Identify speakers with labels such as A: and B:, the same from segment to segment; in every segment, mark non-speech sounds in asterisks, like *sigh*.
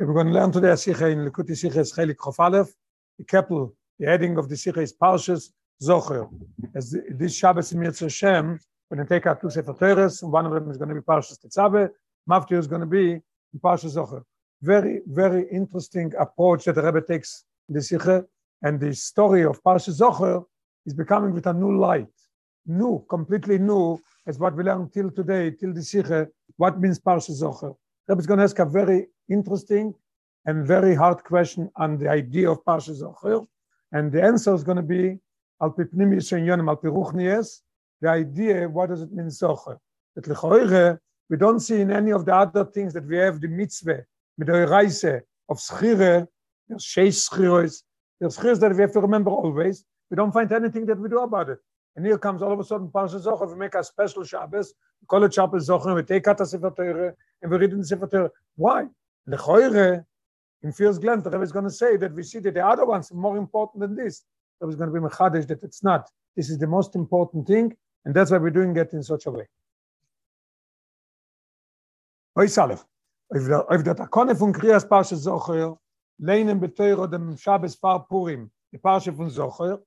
A: We're going to learn today a Sikha in Likuti Sikha is Chelik Chof Aleph. The capital, the heading of the Sikha is Parshas Zocher. As this Shabbos in Shem, we're going to take out two Sefer Teres, one of them is going to be Parshas Tetzaveh, Maftir is going to be Parshas Zocher. Very, very interesting approach that the Rebbe takes in the Sikha, and the story of Parshas Zocher is becoming with a new light. New, completely new, as what we learned till today, till the Sikha, what means Parshas Zocher. Rebbe is going to ask a very interesting and very hard question on the idea of Parsha Zocher. And the answer is going to be Al Pipnimis Yonim Al Piruchnies, the idea, what does it mean Zocher? That Lechoire, we don't see in any of the other things that we have the mitzvah, Reise of Schire, there's Sheish Schiros, there's Schiros that we have to remember always. We don't find anything that we do about it. And here comes all of a sudden Parsha Zocher, we make a special Shabbos, we call it Shabbos Zocher, we take out the Sefer Torah, and we read in the Sefer Torah. Why? Lechoire, in first glance, the Rebbe is going to say that we see that the other ones are more important than this. The Rebbe is going to be mechadish that it's not. This is the most important thing, and that's why we're doing it in such a way. Oy Salef, if der Takone von Krias Parsha Zocher, leinen beteuro dem Shabbos Far Purim, the Parsha von Zocher,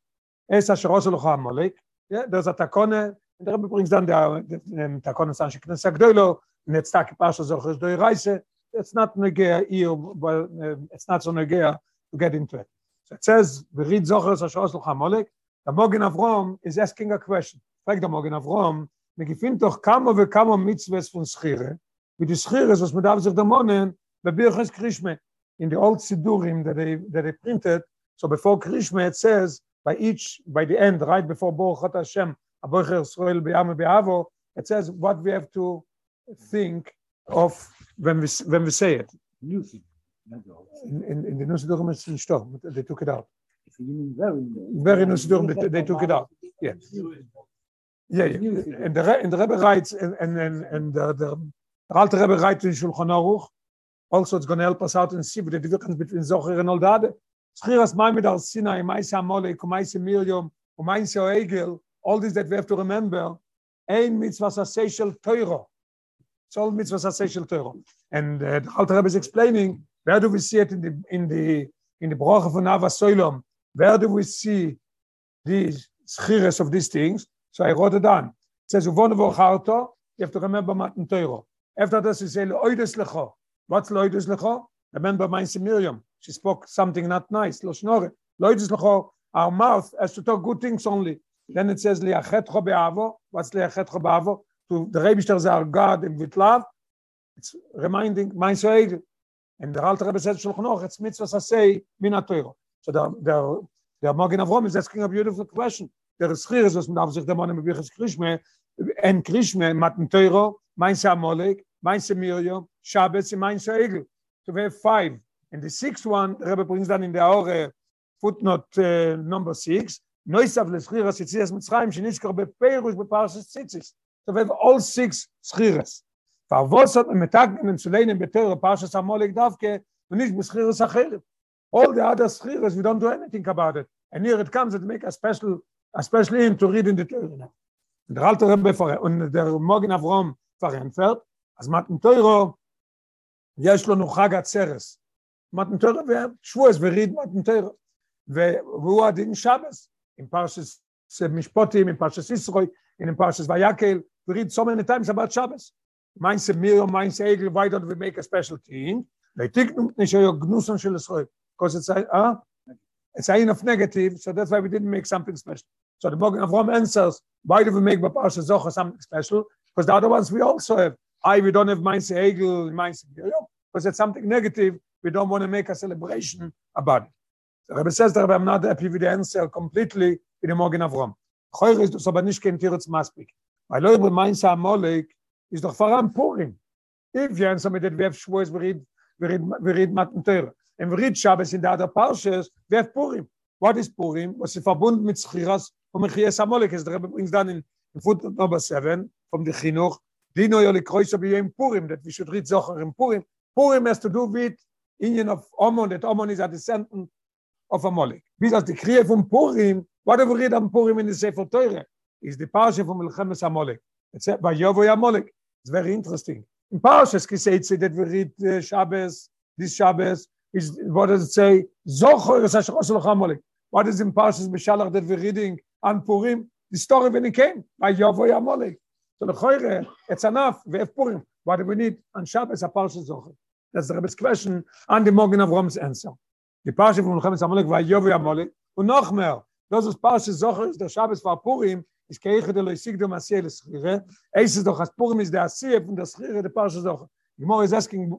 A: es a Sharos Elocha Amalek, yeah, there's a Takone, and the Rebbe brings down the, the, the Takone San Sheknes HaGdoilo, and Parsha Zocher, do Reise, it's not negea here, but uh, it's not so negea to get into it. So it says, we read Zocher Sashos Lucha Molek, the Mogen Avrom is asking a question. Frag the Mogen Avrom, me gefind doch kamo ve kamo mitzvahs von Schire, mit die Schire, was man darf sich der Monen, bei Birches Krishme, in the old Sidurim that they, that they printed, so before Krishme it says, by each, by the end, right before Baruch Hashem, Aboicher Yisrael B'yam B'avo, it says what we have to think of when we when we say it.
B: Thing.
A: In, in, the it's in Stor, they took it out.
B: Very
A: Very Nusidurum, they, they took it out. Yeah. Yeah, yeah. And the, and the Rebbe writes, and, and, and, the, the, the Alte Rebbe writes in Shulchan Aruch, also it's going to help us out and see the difference between Zocher and Oldade. Schiras Maimed al Sinai, Maise Amolek, Maise Miriam, Maise Egel, all this that we have to remember, ein mitzvah sasei Teuro. It's all mitzvahs asay Torah. And uh, the Alter Rebbe is explaining where do we see it in the in the in the bracha von Ava Soilom? Where do we see these schires of these things? So I wrote it down. It says uvon vocharto. You have to remember Matan Torah. After this, you say loides lecho. What's loides lecho? Remember my Miriam. She spoke something not nice. Lo shnore. Loides lecho. Our mouth has to talk good things only. Then it says liachetcho beavo. What's liachetcho beavo? To the Rebishter is our God and with love, it's reminding my Soegel. And the Alter Rebbe says, Shulchan Aruch, it's mitzvah say min Torah. So the, the, the Magen Avrom is asking a beautiful question. Der Schir ist, was man darf sich der Mann im Büchers Krishme, en Krishme, Matan Torah, mein Samolek, mein Miriam, Shabbos, mein Egel. So we have five. And the sixth one, the Rebbe brings down in the Aure, footnote uh, number six, Noisav leschir ha-sitzias Mitzrayim, shenizkar beperush beparshas tzitzis. So we have all six schires. Favos hat mit Tagnen zu lehnen beter Parshas Amalek davke und nicht beschires acheret. All the other schires we don't do anything about it. And here it comes to make a special a special in to read in the Torah. Und der alte Rebbe vor und der Morgen Avrom verantwortet, als Matan Teuro יש לנו חג עצרס. מתן תורה ושבועס וריד מתן תורה. והוא הדין שבס, עם פרשס Mishpotim, in Parshas Yisroi, and in Parshas Vayakel. We read so many times about Shabbos. Mine said Miriam, mine said Egel, why don't we make a special thing? Because it's a, uh, it's a of negative, so that's why we didn't make something special. So the Bogan of Rom answers, why do we make Bapasha Zocha something special? Because the other ones we also have. I, we don't have Mainz Egel, Mainz Miriam, because it's something negative. We don't want to make a celebration about it. The Rebbe says that I'm not happy with the answer completely. in dem Morgen Avrom. Heuer ist das aber nicht kein Tiritz Maspik. Weil Leute meinen, sie Molek ist doch voran Purim. Ich jenes so mit dem Werf Schwoes, wir reden, wir reden, wir reden mit Im Ried Schabes in der Adar Parshas, Werf Purim. What is Purim? Was ist verbunden mit Schiras und mit Chies Amolek. Es dreht übrigens dann in Footnote Number 7 vom der Chinuch. Dino Joli Kreuz, aber im Purim, that we should read Zohar in Purim. Purim has to do with Indian of Omon, that Omon is a descendant of Amalek. Bis als die Krieg von Purim what do we read on Purim in the Sefer Torah? is the parsha from Melchemes Amalek. It's by Yovo Amalek. It's very interesting. In Parshas Kiseitzi that we read uh, Shabbos, this Shabbos is what does it say? Zocher es asher osel Amalek. What is in Parshas Beshalach that we're reading on Purim? The story when he came by Yovoy Amalek. So the Choyre, it's enough. We have Purim. What do we need on Shabbos? A Parshas Zocher. That's the Rebbe's question and the Morgan of Rom's answer. The Parshas from Melchemes Amalek war Yovoy Amalek. Und noch mehr, das ist Parshas Zocher, ist der Shabbos war Purim, is keiche de loisig do masel schire es is doch as purim is der asie von der schire der parsha doch gemor is asking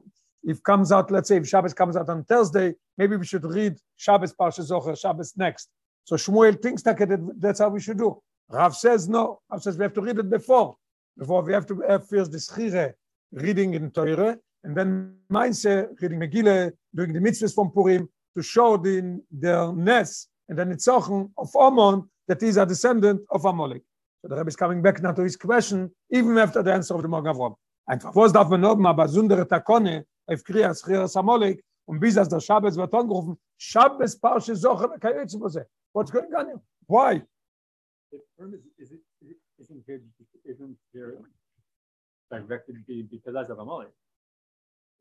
A: if comes out let's say if shabbos comes out on thursday maybe we should read shabbos parsha zocher shabbos next. So shmuel thinks that that's how we should do. Rav says no. Rav says we have to read it before. Before we have to have first the schire reading in teure and then meinse reading megille doing the mitzvahs from purim to show the the ness and then it's of Amon that he's a descendant of Amalek. So the Rebbe is coming back now to his question, even after the answer of the Morgan Avram. Einfach, was darf man oben, aber besondere Takone, auf Kriya, Schiras Amalek, und bis als der Shabbos wird angerufen, Shabbos Parche Zocher, Kayetz Mose. What's going on here? Why?
B: The term is, is it, is isn't here, isn't here directed because of Amalek.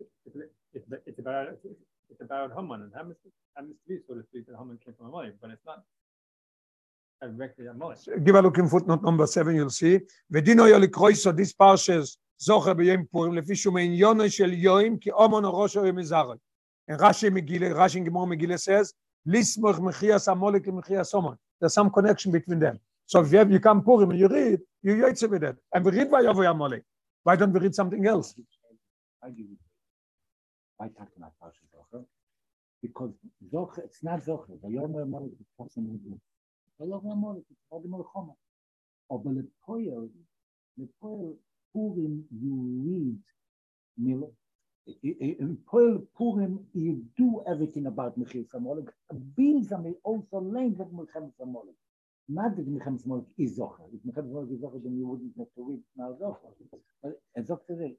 B: It's, it's, it's about it's about Haman and Haman, Haman so to speak, that Haman came from Amalek, but it's not directly Amalek.
A: Give a look in footnote number seven, you'll see. ודין היה לקרוא so this parshas זוכר ביום פורים, לפי שהוא מעניונו של יוים, כי אומן ראש היום מזרעי. And Rashi Megillah, Rashi in Gemara Megillah says, Lismoch Mechias Amalek and Mechias Oman. There's some connection between them. So if you have, you come Purim and you read, you yotze with it. And we read Vayovoy Amalek. Why don't we read something else?
C: Why talk about Parsha Zocher? because Zocher, it's not Zocher. Vayomer Amalek is who do. Vayomer Amalek is Vadim Melchoma. Aber Lepoel, Lepoel Purim, you read in Poel Purim, you do everything about Mechir Samolek. Bilza may also learn that Mechem Samolek. Not that Mechem Samolek is Zocher. If Mechem Samolek is Zocher, then you wouldn't have to read now Zocher. But Zocher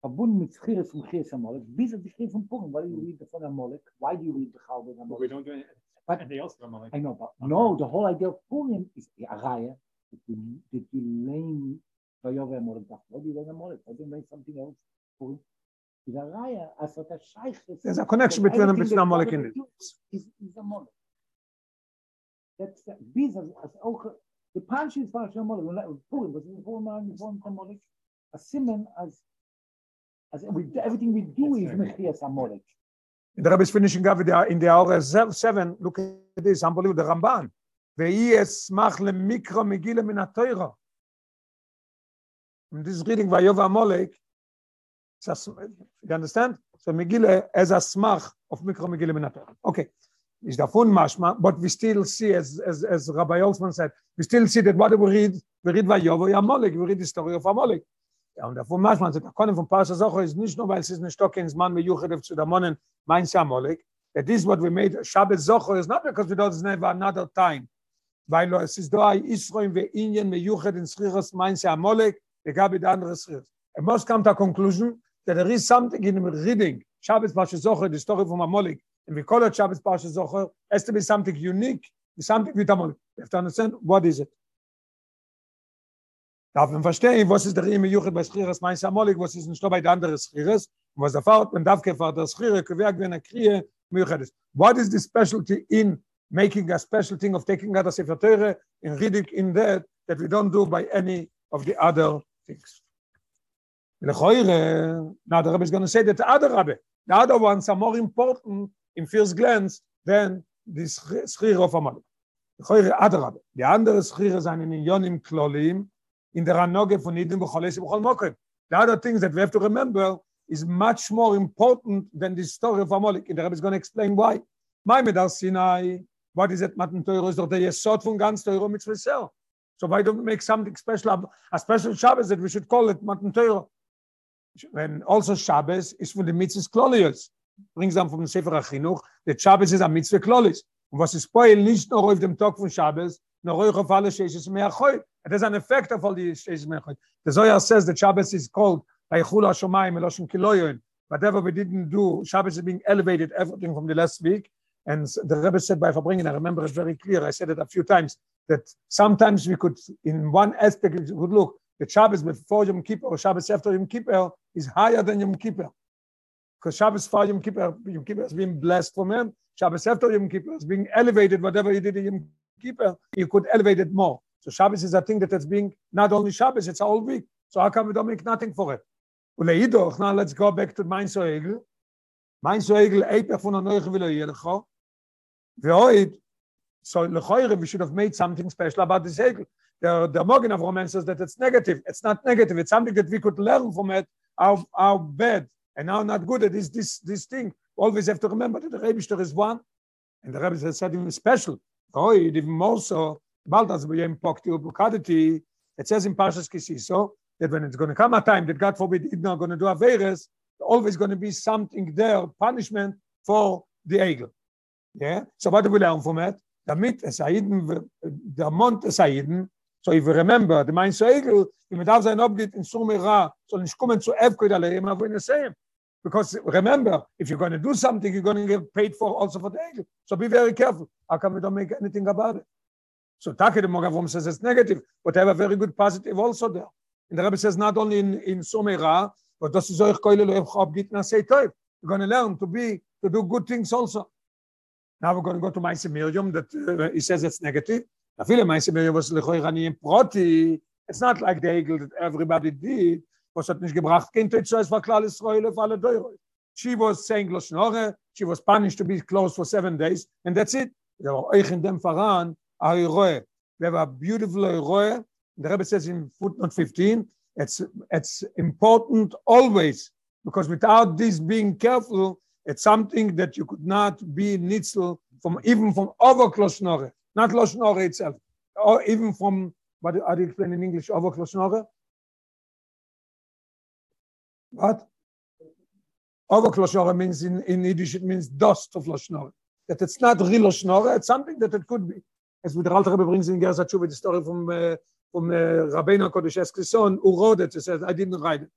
C: verbunden mit Schiris und Chiris Amalek, bis auf die Schiris von Purim. Why do you read the von Amalek? Why do you read the Chalbe
B: Amalek? We don't do
C: but, anything else from Amalek. I know, but okay. no, the whole idea of Purim is a raya that you, that you learn Vayove Amalek. Why do you learn Amalek? Why do you learn something else? Purim. Is a raya, as what a shaykh
A: There's a connection between them between Amalek and it.
C: Is, is Amalek. That's, bis as auch, the punch is for Amalek. Purim, was in Purim, Purim, Amalek. A simon as Everything we do That's is mechias amorek.
A: The Rebbe is finishing up in the, in the hour seven. Look at this, unbelievable. The Ramban. And this reading, Vayova Amolek, you understand? So Megillah as a smach of Mikro Megillah Minatayra. Okay. Is the fun mashma, but we still see, as, as, Rabbi Olsman said, we still see that what we read, we read Vayova Amolek, we read the story of Amolek. Ja, und davon macht man, der Konnen von Pasha Zocher ist nicht nur, weil es ist ein Stock ins Mann mit Juchid zu der Monnen, mein Samolik, that is what we made, Shabbat Zocher is not because we don't never another time, weil es ist da Israel ve Indien mit Juchid in Srichas mein Samolik, der gab it andere Srichas. It must come to a conclusion that there is something in the reading, Shabbat Pasha Zocher, the story from Amolik, and we call it Shabbat Pasha Zocher, has to be something unique, something with Amolik. You have to understand, what is it? Darf man verstehen, was ist der Rime Juchat bei Schiris, mein Samolik, was ist nicht bei der Schiris, was der Fahrt, man darf gefahrt, der Schiris, kweag, wenn er kriege, Juchat What is the specialty in making a special thing of taking out a Sefer Teure in reading in that, that we don't do by any of the other things. Lechoire, now the Rebbe is going to say that the other Rebbe, the other ones are more important in first glance than the Schir of Amalek. Lechoire, other Rebbe. The andere Schir sind in Yonim Klolim, in der Anoge von Eden B'choles B'chol Mokem. The other things that we have to remember is much more important than the story of Amalek. And the Rebbe is going to explain why. My Medar Sinai, what is it, Matan Teuro, is doch der Yesod von ganz Teuro Mitzvah So why don't we make something special, a special Shabbos that we should call it Matan Teuro? And also Shabbos is for the Mitzvahs Klolios. Brings them from the Sefer HaChinuch, that Shabbos is a Mitzvah Klolis. Und was ist spoil nicht nur auf dem Tag von Shabbos, nur auf alle Sheshes Me'achoy, It has an effect of all the Sheish Mechot. The Zohar says that Shabbos is called Vaychul HaShomayim Eloshim Kiloyon. Whatever we didn't do, Shabbos is being elevated, everything from the last week. And the Rebbe said by Farbringen, I remember it very clear, I said it a few times, that sometimes we could, in one aspect, we could look, the Shabbos before Yom Kippur or Shabbos after Yom Kippur is higher than Yom Kippur. Because Shabbos for Yom Kippur, Yom Kippur has been blessed from him. Shabbos after Yom Kippur is being elevated. Whatever he did in Yom Kippur, you could elevate it more. So Shabbos is a thing that it's being not only Shabbos, it's all week. So how come we don't make nothing for it? Now let's go back to mein Soegel. Mein Soegel, Eipach von der Neuche will er Yelecho. Veoid, so Lechoire, we should have made something special about this Egel. The, the Morgan of Roman says that it's negative. It's not negative. It's something that we could learn from it, how, how bad and now not good at this, this this thing. Always have to remember that the Rebbe is one, and the Rebbe said even special. Veoid, even more so, bald as we impact your bukadity, it says in Parshas Kisiso, that when it's going to come a time that God forbid it's not going to do a virus, always going to be something there, punishment for the Egel. Yeah? So what do we learn from it? Damit es Aiden, der Mond es Aiden, so if you remember, the Egel, if it has an object in Sumera, so nicht kommen zu Evkoid Aleim, aber in the same. Because remember, if you're going to do something, you're going to get paid for also for the Egel. So be very careful. How come we don't make anything about it? So Take the Mogavum says it's negative, but I have a very good positive also there. And the Rebbe says not only in, in Sumera, but say toy. You're going to learn to be to do good things also. Now we're going to go to Maise Miriam that uh, he says it's negative. Na viele Maise Miriam was lechoy rani im proti. It's not like the Egel that everybody did. Was hat nicht gebracht kind zu es war klar Israel auf alle Deure. She was saying lo shnore, she was punished to be closed for 7 days and that's it. Der euch in dem Faran a roe. We have a beautiful roe the Rebbe says in footnote 15, it's, it's important always, because without this being careful, it's something that you could not be nitzel from even from over klosnore, not klosnore itself, or even from what do you explain in English over klosnore? What? Over klosnore means in, in Yiddish it means dust of losnore. That it's not real losnore, it's something that it could be. As with the Rebbe brings in Gersa Tshuva, the story from uh, from uh, Rabbeinu Kodesh Eskison, who wrote it. He said, I didn't write it.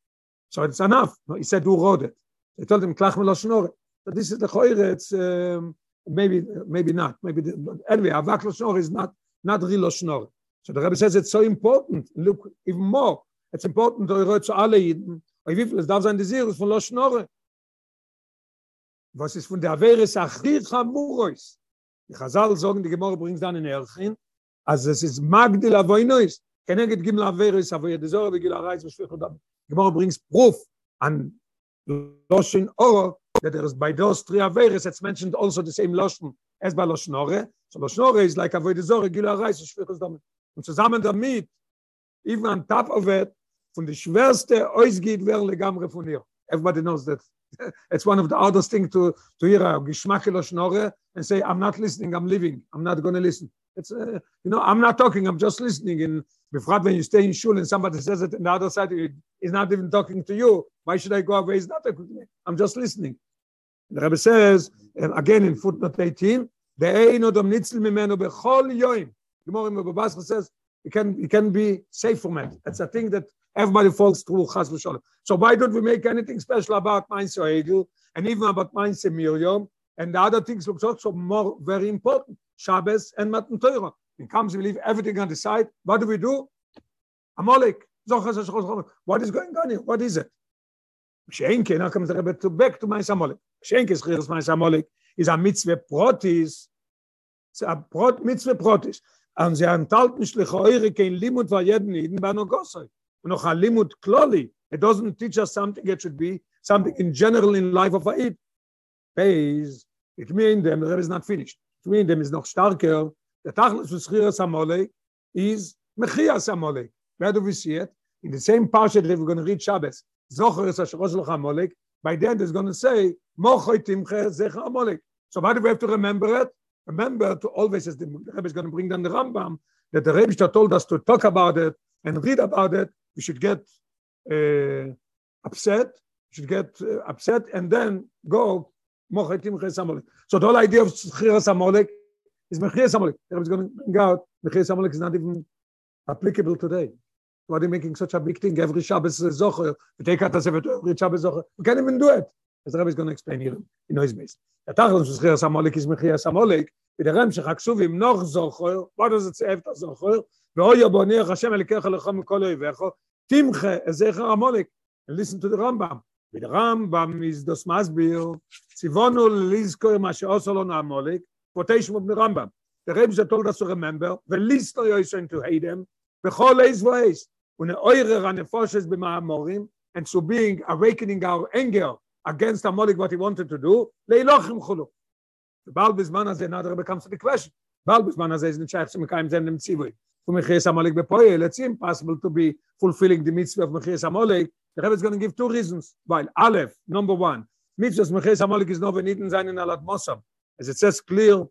A: So it's enough. No, he said, who wrote it? He told him, Klach Melo Shnore. But this is the Choyre, it's um, maybe, maybe not. Maybe the, anyway, Avak Lo is not, not real Shnore. So the Rebbe says it's so important. Look, even more. It's important to write to Yidden. Wie viel es darf sein Desirus von Lo Shnore? Was ist von der Averis Achir Chamurois? Die Chazal sagen, die Gemorre bringt dann in Erchin, אז es ist magdel avoinois keneget gim laveris avoy de zor begil arais beshvich odam gemor brings proof an loshin or that there is by those three averis it's mentioned also the same loshin as by loshnore so loshnore is like avoy de zor begil arais beshvich odam und zusammen damit even on top of it von de schwerste wer von ihr everybody knows that *laughs* it's one of the hardest thing to to hear a geschmack loshnore and say i'm not listening i'm living i'm not going to listen It's, uh, you know, I'm not talking, I'm just listening. And before when you stay in shul and somebody says it on the other side, he's not even talking to you. Why should I go away? He's not talking to me. I'm just listening. The Rebbe says, and again in footnote 18, the odom nitzel mimenu bechol yoim. The more Babasra says, you can, it can be safe from it. That's a thing that everybody falls through, chas v'sholem. So why don't we make anything special about Mainz Egel and even about Mainz Miriam and the other things look also more very important. Shabbos and Matan Torah. It comes, we leave everything on the side. What do we do? Amalek. What is going on here? What is it? Schenke, now comes the Rebbe to back to my Amalek. Schenke is Chiris my Amalek. Is a mitzvah protis. It's a prot, mitzvah protis. Und sie enthalten schliche eure kein Limut für jeden Iden bei Nogosoi. Noch ein Limut kloli. It doesn't teach us something, it should be something in general in life of a Pays, it means them, the Rebbe is not finished. between them is noch starker. Der tachlis für schira samole is mechia samole where do we see it? In the same parsha that we're going to read shabbos. Zocher is a shrosh locha molek by then there's going to say mochoitim che zech amolek so why do we have to remember it? Remember to always as the Rebbe is going to bring down the Rambam that the Rebbe told us to talk about it and read about it we should get uh, upset should get uh, upset and then go. So the whole idea of chiras amolek is mechiras amolek. It's going to bring out mechiras amolek is not even applicable today. Why are they making such a big thing? Every Shabbos is zocher. We take out the sefer every Shabbos zocher. We can't even do it. As the Rebbe is going to explain here in his base. The tachlis of chiras amolek is mechiras amolek. With the Remshech HaKsuvim noch zocher. What does it say after zocher? ואוי יבונך השם אלוקיך לך מכל אויביך, תמחה זכר המולק. And listen to the Rambam. mit Rambam is das Masbil, Zivonu lizkor ma she'oso lo na'amolik, quotation of the Rambam. The Rebbe told us to remember, v'listo yoisen to hate him, v'chol eis v'eis, und eure ranefoshes b'ma'amorim, and so being awakening our anger against Amalek, what he wanted to do, leilochim chulu. The Baal Bisman הזה, now the Rebbe comes to the question. Baal Bisman הזה is in Shaykh Shemekayim Zendem Tzivui. For Mechias Amalek bepoyel, it's impossible to be fulfilling the mitzvah of Mechias Amalek. The Rebbe is going to give two reasons. While Aleph, number one, mitzvah of Mechias Amalek is not veniten sein in Alat Mosam. As it says clear,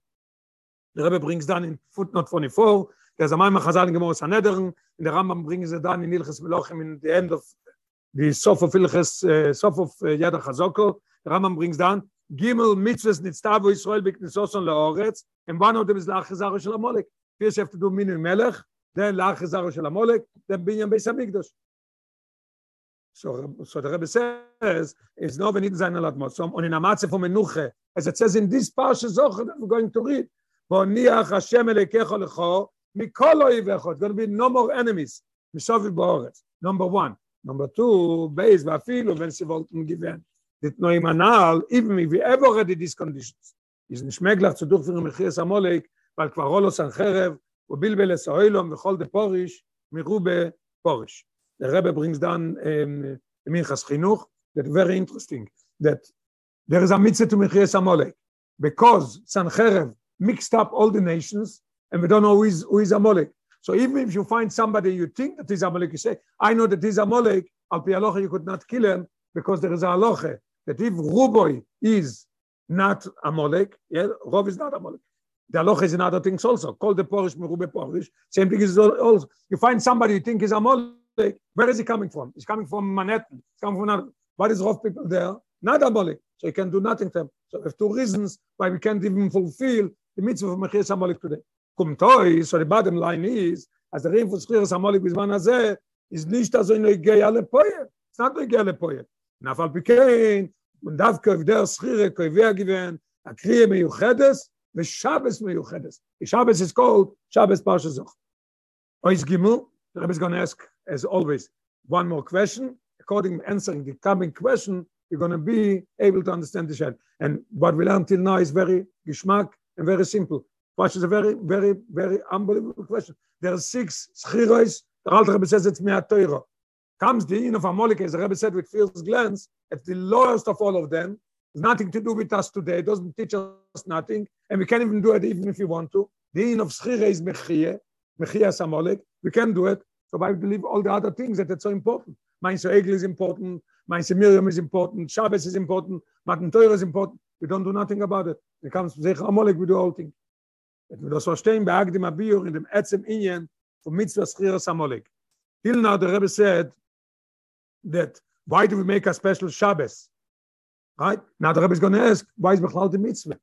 A: the Rebbe brings down in footnote 24, there's a Maimah Chazal in Gemara Sanhedrin, and the Rambam brings it down in Ilches Melochim in the end of the Sof of Ilches, uh, Sof of uh, Yad HaChazoko. The Rambam brings down, Gimel mitzvahs nitztavu Yisrael b'knisoson le'oretz, and one of them is la'achizaro shel Amalek. First you have to do minu melech, then la'achizaro shel Amalek, then binyan beis hamikdash. So, so the Rebbe says, it's not no benit zayin alat motzom, und in amatze from menuche, as it says in this parsha zocher that we're going to read, v'oniach Hashem elekecho lecho, mikol oivecho, it's going to be no more enemies. Number one. Number two, sie wollten gewinnen. dit no im anal even if we ever read these conditions is nicht möglich zu durchführen mit Chies Amolek cherev u bilbel es oilom v'chol de porish the Rebbe brings down um, Minchas Chinuch that very interesting that there is a mitzvah to Mechias Amalek because Sancherev mixed up all the nations and we don't know who is, who is Amalek. So even if you find somebody you think that is Amalek, you say, I know that is Amalek, al pi you could not kill him because there is a halacha that if Ruboy is not Amalek, yeah, Rov is not Amalek. The halacha is in other things also. Call the Porish Merube Porish. Same thing is also. You find somebody you think is Amalek, where is he coming from? He's coming from Manhattan. He's coming from another. What is Rov people there? Not Amalek. So he can do nothing to them. So have two reasons why we can't even fulfill the mitzvah of Mechias Amalek today. Kumtoi, so the bottom line is, as the rein for Schiras Amalek bizman hazeh, is nicht also in Oigei Alepoye. It's not Oigei Alepoye. נפל פיקן, ודווקא עבדי הסחירה, כאבי הגיוון, the Shabbos Meyuchedes. The Shabbos is called Shabbos Parsha Zoch. Ois Gimel, the Rebbe is going to ask, as always, one more question. According to answering the coming question, you're going to be able to understand the Shabbos. And what we learned till now is very gishmak and very simple. Parsha is a very, very, very unbelievable question. There are six shirays. The Alter Rebbe says it's Me'atoiro. Comes the in of Amalek, as the Rebbe said with fierce glance, at the lowest of all of them, It's nothing to do with us today. It doesn't teach us nothing. And we can't even do it even if we want to. The in of Schire is Mechie, Mechie Amalek. We can do it. So I believe all the other things that it's so important. Meinse Egel is important. Meinse Miriam is important. Shabbos is important. Matan Torah is important. We don't do nothing about it. It comes to Zecher Amalek, we do all things. Wenn wir das verstehen, bei Agdim Abiyur, in dem Etzem Inyen, von Mitzvah Schire Amalek. Till now, the Rebbe said, that why do we make a special Shabbos? Right? Now the Rebbe is going to ask, why is Bechlal the mitzvah?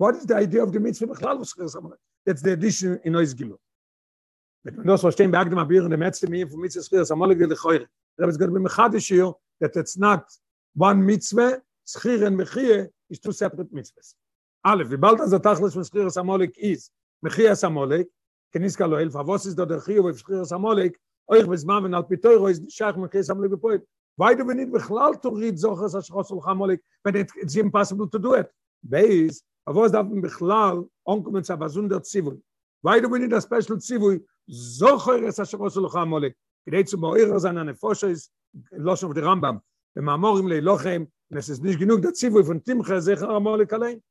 A: What is the idea of the mitzvah Bechlal? That's the addition in Ois Gilu. But when those verstehen, beagdim abir in the mitzvah, me for mitzvah schiras, amolik de lechoire. The Rebbe is going to be mechadish here that it's not one mitzvah, schir and mechie is two separate mitzvahs. Aleph, vibalt az atachlis von schiras amolik is mechias amolik, keniska lo elf, avos is do der chiyo of schiras amolik, euch bis man wenn alpitoy rois schach mit kes amle bepoit why do we need bechlal to read zochas as chosol chamolik but it's impossible to do it base of was da bechlal onkommen sa bazunder tzivul why do we need a special tzivul zocher as chosol chamolik gedeit zu moir zan an foshe is losh of the rambam be mamorim le lochem es is nicht genug der tzivul von timche zecher amolik allein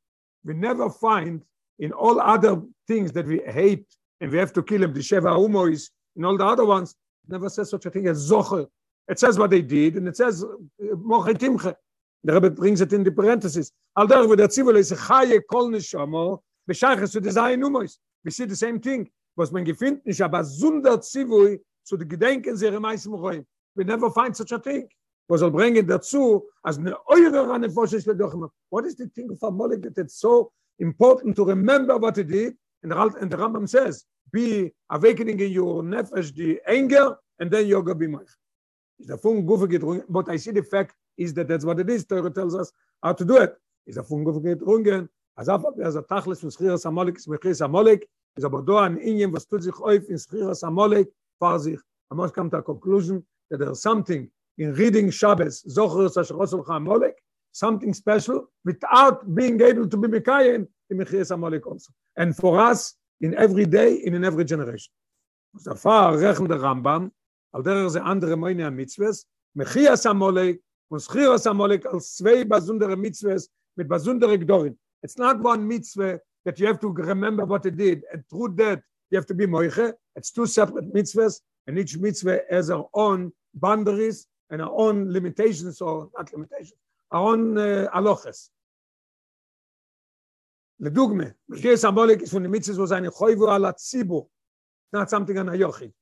A: we never find in all other things that we hate and we have to kill him the sheva humois in all the other ones never says such a thing as zocher. It says what they did, and it says moche timche. The Rebbe brings it in the parentheses. Al der wo der Zivul is a chaye kol neshamo, b'shayches zu desai numois. We see the same thing. Was man gefindt nicht, aber zunder Zivul zu den Gedenken sehr meisten Roim. We never find such a thing. Was soll bringen dazu, als eine eure Rane wird doch immer. What is the thing of Amalek that it's so important to remember what it did? And the, and the Rambam says, be awakening in your nefesh the anger and then yoga be my is the fun gufe gedrungen but i see the fact is that that's what it is Torah tells us how to do it. is a fun gufe gedrungen as af as a tachlis fun schir samolik is mechir samolik is aber do an inem was tut sich auf in schir samolik far sich amos kommt a conclusion that there's something in reading Shabbos, Zocher Sashrosul Amalek, something special without being able to be Mekayim in Mechias Amalek also. And for us, in every day and in every generation. So far, rechnen der Rambam, al derer ze andere moine am mitzvahs, Mechias Amalek und Schiras Amalek als zwei besondere mitzvahs mit besondere Gdorin. It's not one mitzvah that you have to remember what it did, and through that, you have to be moiche. It's two separate mitzvahs, and each mitzvah has her own boundaries and our own limitations, or not limitations, our own uh, aloches. לדוגמה, פונימיציס wo seine Chойvu ala Tzibur, not something an Ayochid.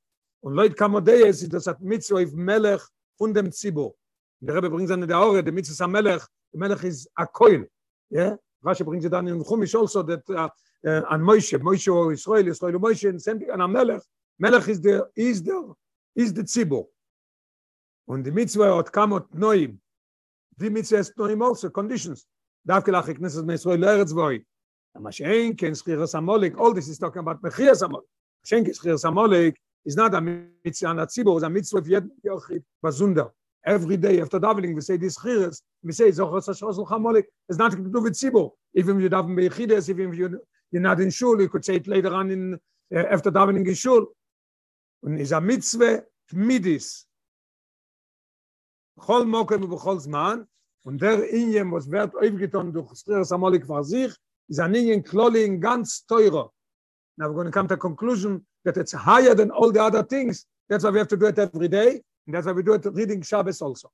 A: Und Leut Kamodeyes ist das hat Mitzvah auf Melech von dem Tzibur. Der Rebbe bringt seine der Ore, der Mitzvah am Melech, der Melech ist a Koil. Yeah? Rashi brings it down in Chumish also that uh, uh, an Moshe, Moshe or Israel, Israel or Moshe, and same thing an Melech. Melech is the, is the, is the Tzibur. Und die Mitzvah hat kamot Noim. Die Mitzvah ist Noim also, conditions. Darf gelach ich nesses mit Israel Eretz voi. Ma shein ken schir samolik, all this is talking about mechir samolik. Shein ken samolik is not a mitzvah an tzibur, is a mitzvah of yed yochid bazunder. Every day after davening we say this chiras, we say zochar sashosel chamolik. It's nothing to do with tzibur. Even if you daven bechides, even if you you're not in shul, you could say it later on in uh, after davening in shul. Und is a mitzvah midis, bchol mokem und bchol zman und der injem was wird aufgetan durch strer samolik war sich is an in ganz teurer now we're going to come to conclusion that it's higher than all the other things that's why we have to do it every day and that's why we do it reading shabbos also.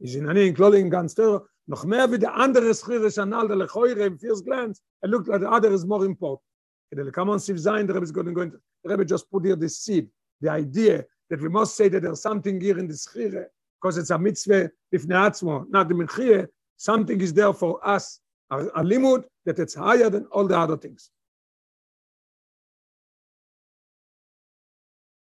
A: Is in any injem kloli in ganz teurer noch mehr wie der andere schire sanal der lechoire im first glance er it looked like the other is more important. The come on siv the rabbi is going to go into the rabbi just put here this seed the idea that we must say that there's something here in the schire because it's a mitzvah bifnei atzmo, not the minchie, something is there for us, a, a limud that it's higher than all the other things.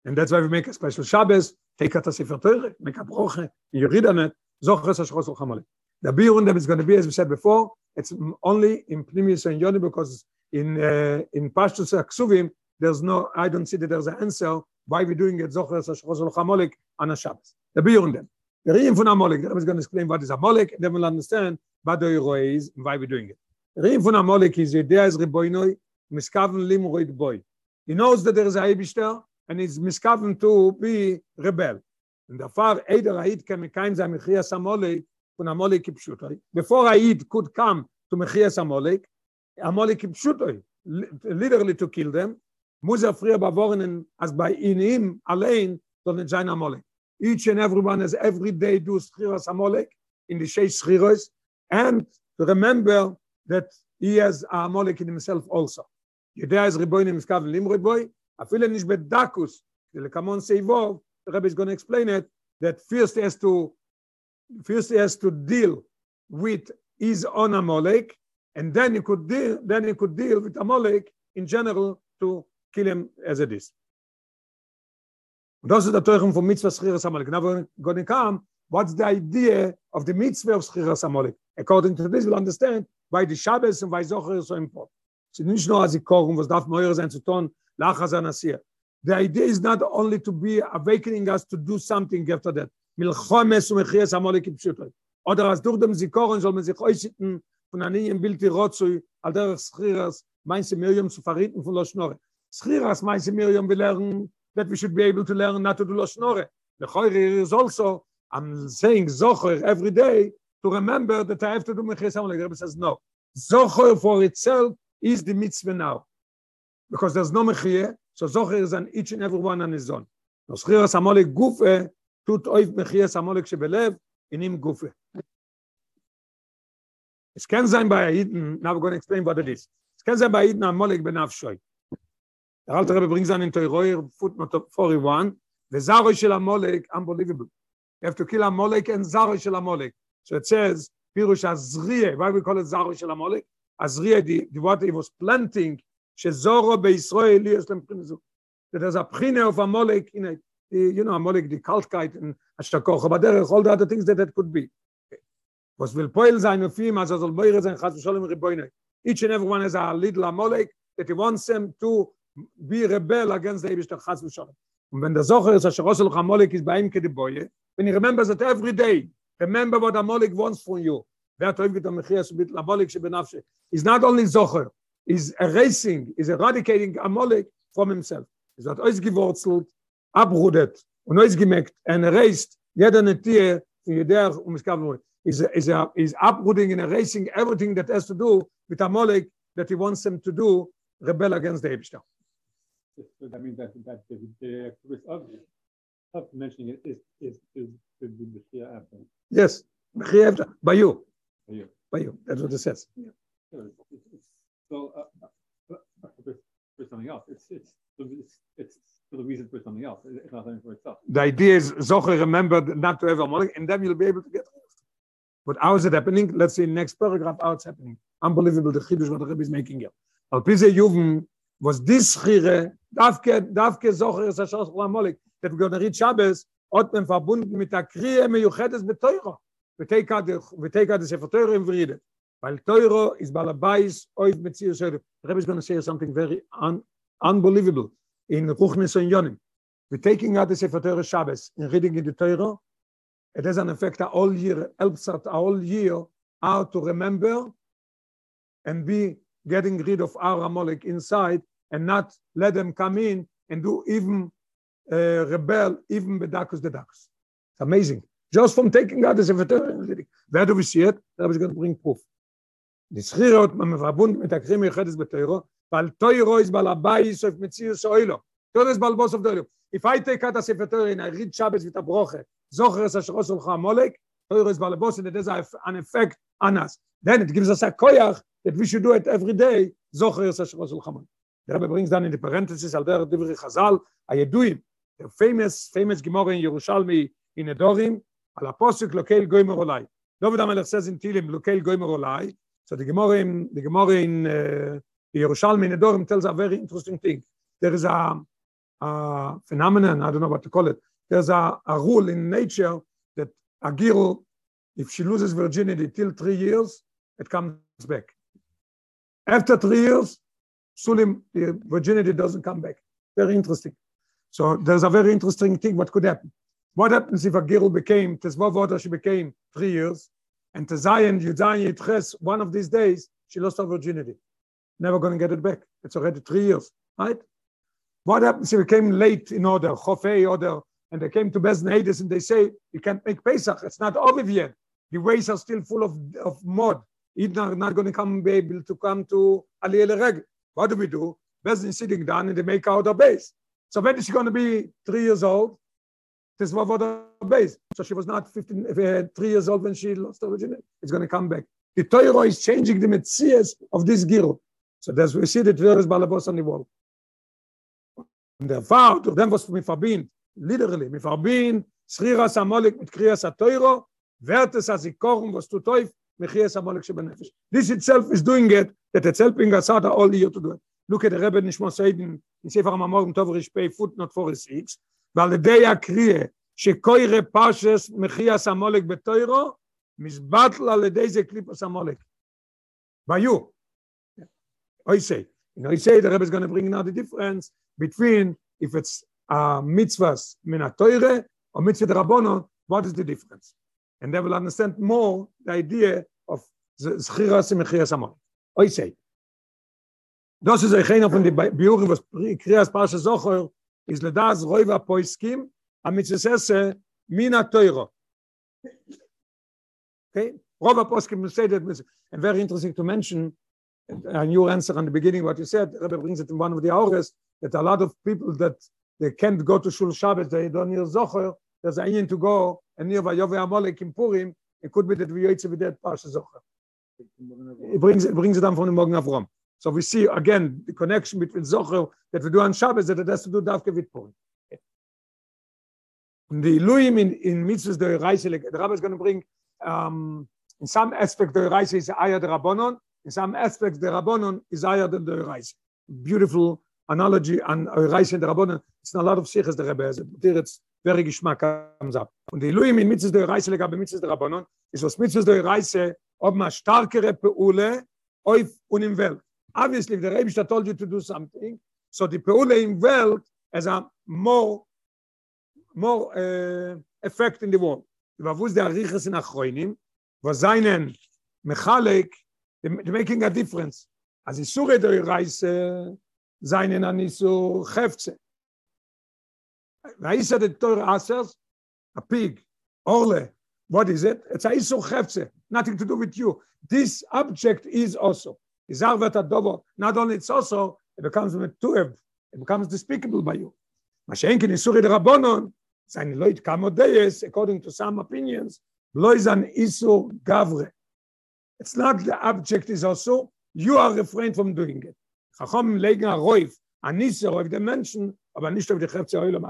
A: And that's why we make a special Shabbos, take a Sefer Torah, make a broche, you read on it, zochres hashchos chamale. The birun is going to be, as we said before, it's only in Pnimius and Yoni because in uh, in Pashtus Aksuvim, there's no, I don't see that there's an answer why we're doing it zochres hashchos chamale on a Shabbos. The birun then. The reading from Amalek, the Rebbe is going to explain what is Amalek, and then we'll understand what the hero is and why we're doing it. The reading from Amalek is Yedea is Reboinoi, Miskaven Limroid Boy. He knows that there is a Eibishter, and he's miskaven to be rebel. And therefore, Eider Haid can mekaim za Mechias Amalek, from Amalek Kipshutoi. Before Haid could come to Mechias Amalek, Amalek Kipshutoi, literally to kill them, muss er früher bewornen, als bei ihnen allein, sollen sein Amalek. each and everyone has every day do schiras amolek in the sheish schiras and to remember that he has a amolek in himself also yedea is riboin in miskav lim riboy afile nish bedakus the kamon seivov the rabbi is going to explain it that first has to first has to deal with his own amolek and then he could deal then he could deal with amolek in general to kill him as it is Und das ist der Teuchung von Mitzvah Schiras Amalek. Now we're going to come, what's the idea of the Mitzvah of Schiras Amalek? According to this, we'll understand why the Shabbos and why Zocher is so important. Es nicht nur als was darf sein zu tun. The idea is not only to be awakening us to do something after that. Milchomes und Mechias Amalek im Pschutoy. Oder als durch dem Zikoren soll man sich äußern von Rotzui, al der Schiras, meinst Miriam zu verrieten that we should be able to learn not to do Loshnore. The Choyre is also, I'm saying Zocher every day to remember that I have to do Mechias Amalek. The says, no. Zocher for itself is the mitzvah now. Because there's no Mechie, so Zocher is on each and every one on his own. Amalek gufe, tut oif Mechias Amalek shebelev, in him gufe. Es kann sein bei Aiden, now we're going to explain what it is. Es kann sein bei Aiden Amalek benafshoy. Der alte Rebbe bringt seinen Teuroir, footnote 41, the Zaro shel Amolek, unbelievable. You have to kill Amolek and Zaro shel Amolek. So it says, Pirush Azriye, why we call it Zaro shel Amolek? Azriye, the, the what he was planting, שזורו בישראל יש להם פרינה זו. That there's a prina of Amalek in it. You know, Amalek, the Kaltkeit and Ashtakoch, but there are all the other things that it could be. Was will poil sein auf ihm, also soll Beure sein, Chas v'sholem riboine. Each and every one has a little Amalek that he wants them to be rebel against the Ebish Chas v'sholem. Und wenn der Socher ist, Asher Rosel Chamolek ist bei ihm kede Boye, when you remember that every day, remember what Amalek wants from you. Wer hat öfget am Mechias mit Amalek shebenafshe. Is not only Zocher, is erasing, is eradicating Amalek from himself. Is hat ausgewurzelt, abrudet und ausgemerkt and erased jeder Netie von Jeder und Miskavnoi. Is, er, is, er, is uprooting and erasing everything that has to do with Amalek that he wants them to do, rebel against the Ebster.
B: So that means that, that the, the activist of, of mentioning it is, is, is, is Shia after.
A: Yes, Mechias by you,
B: for you.
A: by you. That's what it says.
B: So it's, it's, it's so, uh, for something else. It's, it's, it's, it's for the reason for something else. It's not something for itself.
A: The idea is Zocher remembered not to have Amalek, and then you'll be able to get. But how is it happening? Let's see next paragraph how it's happening. Unbelievable the chidush what the Rebbe is making here. Al Pise Juven was this chire, davke, davke Zocher is Hashem Amalek, that we're going to read Shabbos, hat man verbunden mit der Kriye meyuchetes beteuro. We take out the, we take out the Sefer Teuro and read it. Weil Teuro is balabais oiv metzius The Rebbe is going to say something very un, unbelievable in Ruchnis and Yonim. We're taking out the Sefer Torah Shabbos and reading in the Torah. It has an effect all year, helps us all year how to remember and be getting rid of our Amalek inside and not let them come in and do even uh, rebel, even bedakus the ducks. It's amazing. Just from taking out the Sefer Torah reading. Where do we see it? That was going to bring proof. Die Schirot, man verbunden mit der Krimi Chedes beteuro, weil Teuro is balabais of Metzius Oilo. Teuro is balbos of Teuro. If I take out a Sefer Torah and I read Shabbos with a broche, Zocher es Asheros Olcha Amalek, Teuro is balbos and it has an effect on us. Then it gives us a koyach that we should do it every day, Zocher es Asheros Olcha Amalek. The Rebbe brings down in the parenthesis, al der Divri Chazal, Ayeduim, the famous, famous Gemara in Yerushalmi in Edorim, al apostle Lokel Goymer Olai. David HaMelech says in Tilim, Lokel Goymer Olai, so the Gemara in, the Gemara in uh, Yerushalmi in Edorim tells a very interesting thing. There is a, a phenomenon, I don't know what to call it, there's a, a rule in nature that a girl, if she loses virginity till three years, it comes back. After three years, Sulim, the virginity doesn't come back. Very interesting. So there's a very interesting thing what could happen. What happens if a girl became, Tezvav water, she became three years, and Tezayin, Yudayin, Yitches, one of these days, she lost her virginity. Never going to get it back. It's already three years, right? What happens if it came late in order, Chofei order, and they came to Bezdin Hades and they say, you can't make Pesach, it's not over yet. The ways are still full of, of mud. It's not, not going to come be able to come to Aliyah Reg. What do we do? Bezdin is sitting down and they make out a base. So when is she going to be three years old? This was what her base. So she was not 15, uh, three years old when she lost her virginity. It's going to come back. The Torah is changing the metzias of this girl. So there's we see the Torah is balabos on the wall. Und der Fall, durch dem, was wir verbinden, literally, wir verbinden, Schriras Amolik mit Kriyas HaToiro, wird es als Ikorum, was du teuf, mit Kriyas Amolik shebenefesh. This itself is doing it, that it's helping us out all the year to do it. Look at the Rebbe Nishmo Seiden, in Sefer HaMamor, Tov Rishpei, footnote 46, ועל ידי הקריאה, שקוירה פרשס מחיאס המולק בתוירו, מזבטל על ידי זה קליפוס המולק. ביו. I say, you know, I say the Rebbe is going to bring now the difference between if it's uh, mitzvahs min ha-toire or mitzvah rabbonon, what is the difference? And they will understand more the idea of zchiras and mechiras amon. I say, das ist ein von den Biuren, was Krias Parasha Zocher is ledas roiva poiskim a mitzvese eh, min ha-toiro. Okay? Rova poskim say that, and very interesting to mention, and your answer on the beginning, what you said, Rebbe brings it in one of the hours, that a lot of people that they can't go to Shul Shabbat, they don't hear Zocher, there's a union to go, and near Vayove Amalek in Purim, it could be that we yotze with that Parsha Zocher. It brings, it brings it down from the Morgan Avram. So we see again the connection between Zocher that we do on Shabbos that it has to do Davke with Purim. And the Elohim in, in mitzvahs the Reise, the Rabbi is going to bring, um, in some aspect the Reise is the Rabbonon, in some aspects the Rabbonon is Ayah the Reise. Beautiful analogy on Reise and the Rabbonon. It's not a lot of sichas the Rebbe has, but it's very geschmack comes up. Und die Elohim in mitzvahs the Reise, legabe mitzvahs the Rabbonon, is was mitzvahs the Reise, ob ma starkere Peule, oif und im Welt. Obviously, if the Rebbe told you to do something, so the Peule in has a more more uh, effect in the world. Wa wus der Riches in Achroinim, Mechalek, they're making a difference. As Isure der Reise, seinen an Isu Chefze. Reise der Teure Asers, a pig, Orle, what is it? It's a Isu Chefze, nothing to do with you. This object is also. Izar vet adobo, not only it's also, it becomes metuev, it becomes despicable by you. Mashenkin Isure der Rabbonon, seine Leute Kamodeis, according to some opinions, Loizan Isu Gavre. It's not the object is also, you are refrained from doing it. Chachom legen a roif, a niser of the mention, aber nicht auf die Chefze Oilo.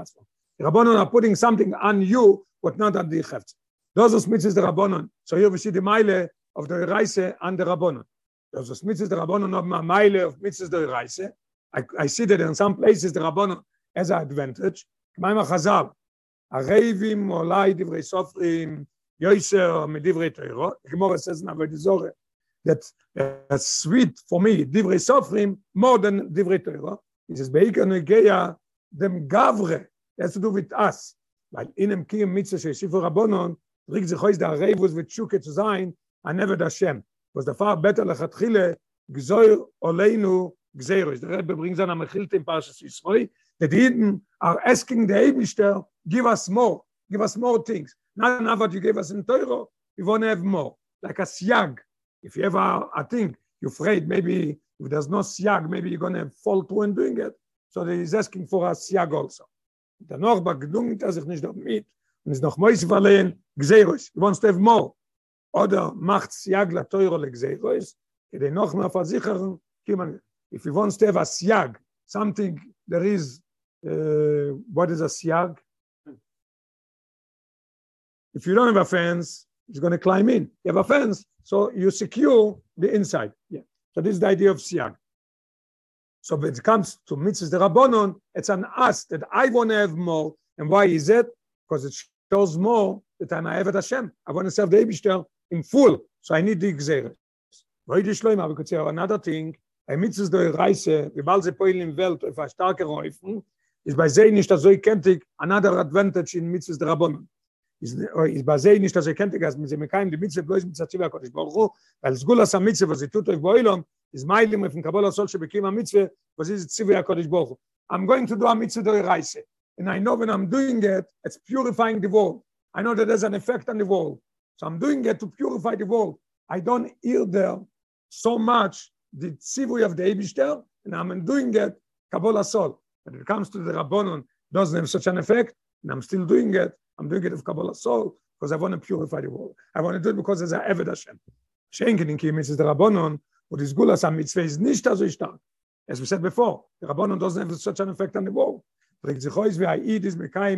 A: The Rabbonon are putting something on you, but not on the Chefze. Those are mitzvahs the Rabbonon. So here we see the Meile of the Reise and the Rabbonon. Those are mitzvahs the Rabbonon of my Meile of mitzvahs the Reise. I, I see that in some places the Rabbonon has an advantage. K'mayim HaChazal, הרייבים אולי דברי סופרים יויסר מדברי תוירו, כמו says in Avodah Zorah, that uh, sweet for me, דברי סופרים, more than דברי תוירו, he says, בעיקר נגיע dem gavre, it has to do with us, weil in dem kiem mitzvah שהוסיפו רבונון, דריק זה חויס דה הרייבוס ותשוקה zu sein, הנבד השם, Was the far better לכתחילה, גזויר עולנו גזירוס, the Rebbe brings on המחילת in פרשס ישרוי, that Eden are asking the Eibishter, give us more, give us more things. Not enough what you gave us in Torah, we want to have more. Like a siag. If you ever, I think, you're afraid maybe if there's no siag, maybe you're going to fall through and doing it. So he's asking for a siag also. Danach bagdungt er sich nicht damit und ist noch mois verlehen gzeros. He wants to have more. Oder macht siag la Torah le gzeros, kedei noch mehr versichern, if he wants to have a siag, something there is uh, what is a siag? If you don't have a fence, it's going to climb in. You have a fence, so you secure the inside. Yeah. So this is the idea of siag. So when it comes to mitzvahs the rabbonon, it's an us that I want to have more. And why is it? Because it shows more that I'm a Hashem. I want to serve the Eibishter in full. So I need the Gzeret. We could say another thing. A mitzvahs the Reise, wie bald sie poilen in Welt, auf a starke Räufen, is bei sei nicht so kentig another advantage in mitzvahs der rabbonon is is bei sei nicht so kentig as mit dem kein die mitzvah bloß mit zativa kodesh baruch weil zgula sa mitzvah was tut auf boilom is mailim mit kabala sol she bekim a mitzvah was is zativa kodesh baruch i'm going to do a mitzvah der reise and i know when i'm doing it it's purifying the world i know that there's an effect on the world so i'm doing it to purify the world i don't hear there so much the tzivui of the Eibishter, and I'm doing it kabbalah sol When it comes to the Rabbonon, doesn't have such an effect, and I'm still doing it. I'm doing it of Kabbalah soul because I want to purify the world. I want to do it because there's an Eved Hashem. Schenken in Kim the Rabbonon, but this Gulas mitzvah is nicht so. As we said before, the Rabbonon doesn't have such an effect on the world. Bringt sich heus wie Aid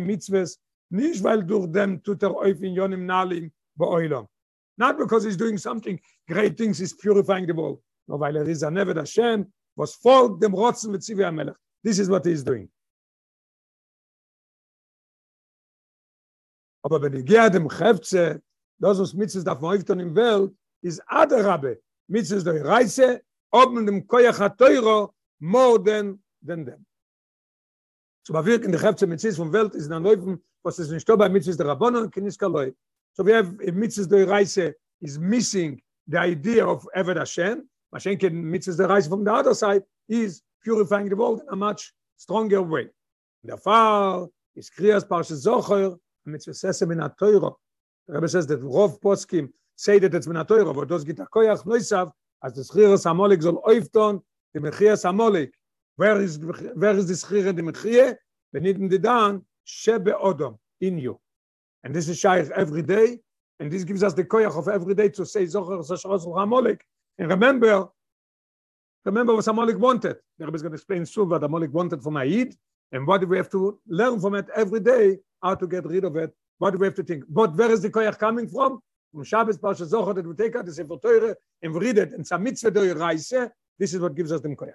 A: Mitzvahs, nicht weil durch dem tut er Yonim Nalim bei Oilom. Not because he's doing something great things, he's purifying the world. No, weil er ist ein Eved Hashem, was folgt dem Rotzen mit Zivi HaMelech. This is what he's doing. Aber wenn ich gehe dem Chefze, das was mitzvahs darf man öfter in Welt, ist Adarabbe, mitzvahs der Reise, ob mit dem Koyach HaTeuro, more than, than them. So bei wirken der Chefze mitzvahs von Welt, ist dann läufen, was ist nicht bei mitzvahs der Rabbonon, kein So we have, in mitzvahs der Reise, is missing the idea of Eved Hashem, was schenken mitzvahs der Reise from the other side, is purifying the world in a much stronger way. The fall is Kriyas Parsha Zocher, and it's Sesem in a Torah. The Rebbe says that Rov Poskim say that it's in a Torah, but those get a koyach noisav, as the Schriras Amolik zol oifton, the Mechias Amolik. Where is, where is the Schriras the Mechie? Benitten the Dan, Shebe Odom, in you. And this is Shaykh every day, and this gives us the koyach of every day to say Zocher Sasharos Amolik. And remember, Remember what Amalek wanted. The Rebbe is going to explain soon what Amalek wanted from Aid, and what we have to learn from it every day, how to get rid of it, what we have to think. But where is the koyach coming from? From Shabbos, Parsha Zocher, that we take out the Sefer Teure, and we read it, and some mitzvah do reise, this is what gives us the koyach.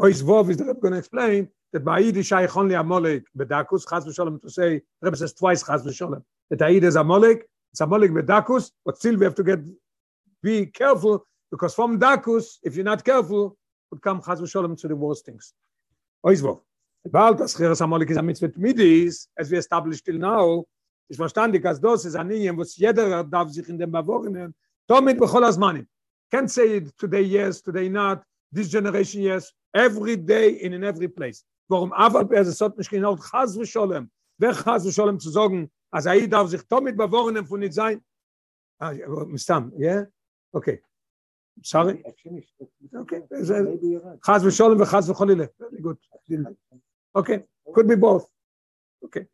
A: Ois Vov is the Rebbe going to explain that by Shaykh only Amalek, Bedakus, Chaz v'Sholem, to say, Rebbe says twice Chaz v'Sholem, that Aid is Amalek, it's Amalek Bedakus, but still we have to get, be careful because from Dakus, if you're not careful, would come Chaz v'Sholem to the worst things. Oizvov. Bald das Chiras Amolik is a mitzvah Midis, as we established till now, is verstandig, as das is an Ingen, was jeder darf sich in dem Bewohnen, damit bechol azmanim. Can't say it today yes, today not, this generation yes, every day and in every place. Warum aber bei es hat nicht genau Chaz v'sholem, wer Chaz v'sholem zu sagen, als er darf sich damit von nicht sein. Ah, Mistam, yeah? Okay. Sorry. Okay. Chaz v'sholem v'chaz v'cholile. Very good. Okay. Could be both. Okay.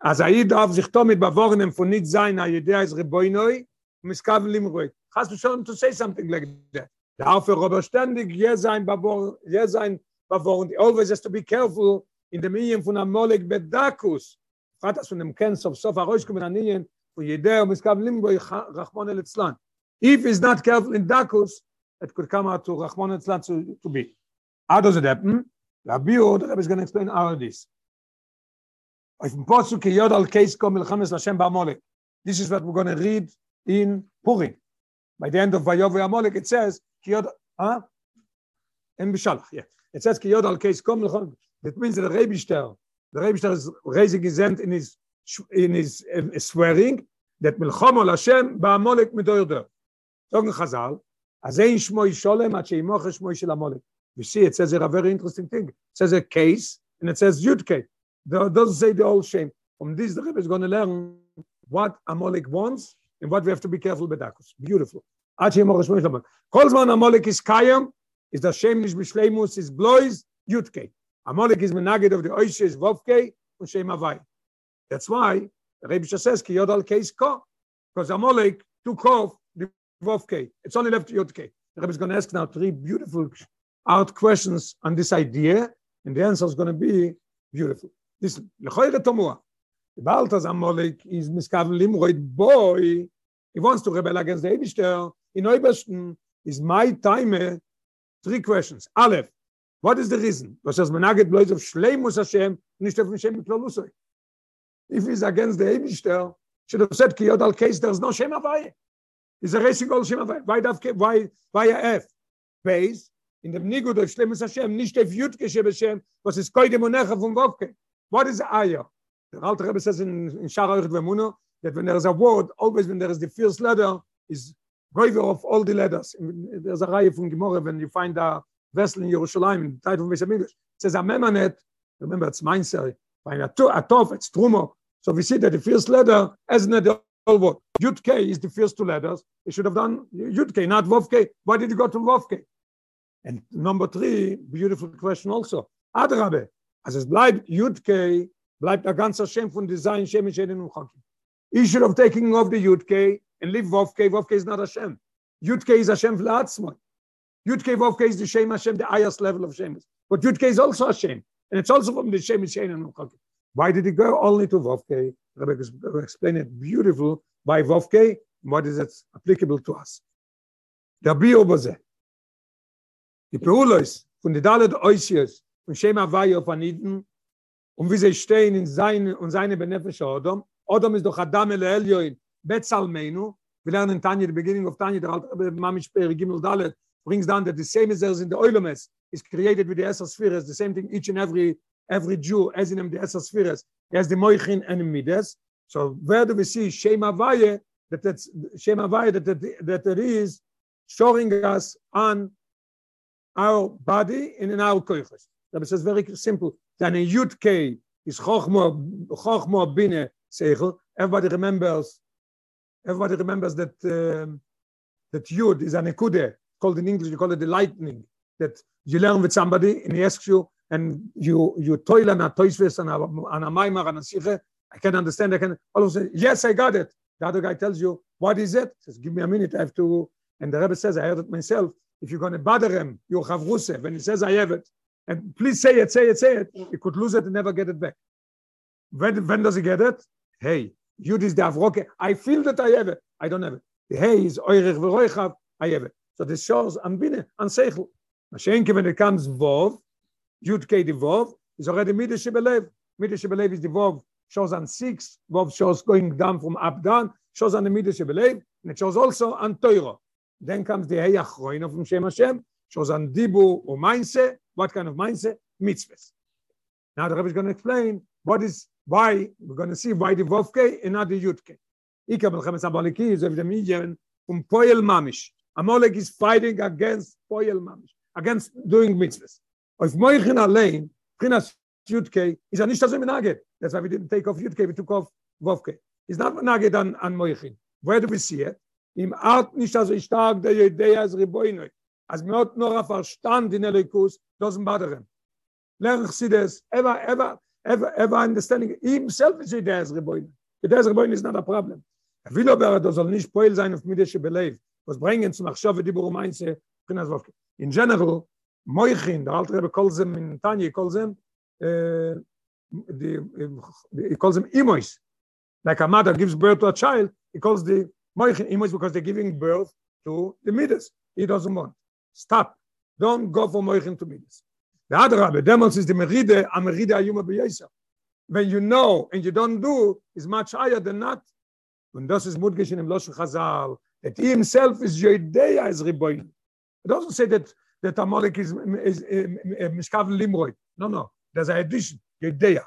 A: אז er sich damit bewohnen von nicht sein, a idea is reboinoi, miskav limroi. Chaz v'sholem to say something like that. Darf er aber ständig je sein, je sein. Always has to be careful in the medium von Amolek Bedakus. Hat das von dem Kens of Sofa Rosh kommen an ihnen jeder miskav limbo Rahman el. If he's not careful in Dakus, it could come out to Rahman el Etzlan to, to be. How does it happen? Rabbi Rebbe is going to explain all this. Yod al Kom. This is what we're going to read in Purim. By the end of Vayov Amolek, it says, Kiyod, huh? In Bishalach, yeah. It says ki yod al case kom lechon. That means that the Rebishter, the Rebishter is raising his hand in his in his uh, swearing that milchom ol Hashem ba'amolek midoyder. Sagen Chazal, azay shmo yisholem at sheimoch shmo shel amolek. You see, it says a very interesting thing. It says a case and it says Yudke. It doesn't say the whole shame. From this, the Rebbe is going to learn what Amalek wants and what we have to be careful with. Beautiful. Kol zman Amalek is kayam, is the shem nicht beschleimus is blois jutke amolik is menaged of the oishe is vovke und shem avai that's why the rebbe says ki yod al case ko because amolik took off the vovke it's only left jutke the rebbe is going to ask now three beautiful out questions on this idea and the answer is going to be beautiful. This lechoyre tomua the baltas amolik is miskav limroid boy he wants to rebel against the Eibishter in Oibersten is my time three questions. Aleph, what is the reason? Was das menaget bloß auf Schleimus Hashem, nicht auf Hashem Klolusoi? If he's against the Eibishter, should have said, Kiyod al case, there's no Shem Havai. He's a racing all Shem Havai. Why, darf, why, why F? Base, in dem Nigud auf Schleimus Hashem, nicht auf Yudke Sheb Hashem, was ist Koide Monecha von Wovke. What is Aya? The Alter Rebbe says in, in Shara Euchet Vemuno, that when there is a word, always when there is the first letter, is Goiver of all the letters. There's a Reihe from Gemara when you find a vessel in Jerusalem in the title of Meshach It says a Memanet, remember it's Mainzer, find a, to, a Tov, it's Trumo. So we see that the first letter has not the whole word. Yud K is the first two letters. He should have done Yud K, not Vov K. Why did you go to Vov K? And number three, beautiful question also. Adrabe, as es bleibt Yud K, bleibt der ganze Shem von Design, Shem in Shedin und Chakim. He should have taken off the Yud K and leave Vovke. Vovke is not Hashem. Yudke is Hashem Vlatzmoy. Yudke Vovke is the Shem Hashem, the highest level of Shem. But Yudke is also Hashem. And it's also from the shame Shem Shem and Why did he go only to Vovke? Rebbe explained it beautiful by Vovke. What is it applicable to us? Bio Bose. Die Peulos von den Dalet Oisios von Shem Havai auf Aniden und wie sie stehen in seine und seine benefische Adam. Adam ist doch Adam El Elyoin. Betzalmeinu, we learn in Tanya, the beginning of Tanya, the Mamish Per Gimel Dalet, brings down that the same as there's in the Oilomes, is created with the Esser Spheres, the same thing each and every every Jew, has in him the Esser Spheres, he has the Moichin and Midas. So where do we see Shem Avaye, that that's Shem Avaye, that, that, that it is showing us on our body and in our koiches. That says very simple. Then in Yud K is Chochmo Bine Seichel. Everybody remembers everybody remembers that um, that yud is an ekude called in english you call it the lightning that you learn with somebody and he asks you and you you toil and a toisves and a and a maimar and a siche i can understand i can all of a sudden yes i got it. The other guy tells you what is it? Says give me a minute i have to and the rebbe says i heard it myself if you're going to bother him you have rusev and he says i have it and please say it say it say it he could lose it and never get it back. When when does he get it? Hey Yud is the Avroke. I feel that I have it. I don't have it. The Hey is Oirich V'roichav. I have it. So this shows I'm Bine, on Seichel. Mashenke, when it comes Vov, Yud K the Vov, is already Midah Shebelev. Midah Shebelev is the Vov, shows on six. Vov shows going down from up down, shows on the Midah Shebelev, and it shows also on Toiro. Then comes the Hey Achroino from Shem Hashem, shows on Dibu or Mainse. What kind of Mainse? Mitzvahs. Now the Rebbe is going to explain what is why we're going to see why the K and not the Yud K. Ika Melchemes Amaleki is of the Midian from Poel Mamish. Amalek is fighting against Poel Mamish, against doing mitzvahs. If Moichin Alein, Prinas Yud K, is a Nishta Zeminaged. That's why we didn't take off Yud K, we took off K. It's not Menaged on, on Moichin. Where do we see it? Im Art nicht so stark der Idee als Riboinoi. Als mir hat nur Verstand in Elikus, him. Lern ich sie das, ever, ever, understanding, himself is Idee als Riboinoi. The als Riboinoi is not a problem. Er will aber, das soll nicht Poil sein auf Mideshe Belev, was bringen zum Achshove, die Buru Mainze, Prinas Wofke. In general, Moichin, der alte Rebbe calls them in Tanya, he calls them, uh, the, he calls them Imois. Like a mother gives birth to a child, he calls the Moichin Imois because they're giving birth to the Midas. He doesn't want. Stop. Don't go for Moichin to Midas. Rabbi, Demos is the Meride, a Meride Ayuma B'Yesa. When you know and you don't do, is much higher than not. Und das ist Mutgesh in dem Loschen Chazal, that he himself is Yodeya as Riboin. It doesn't say that that Amalek is, is, is Mishkaven Limroy. No, no. There's an addition. Yodeya.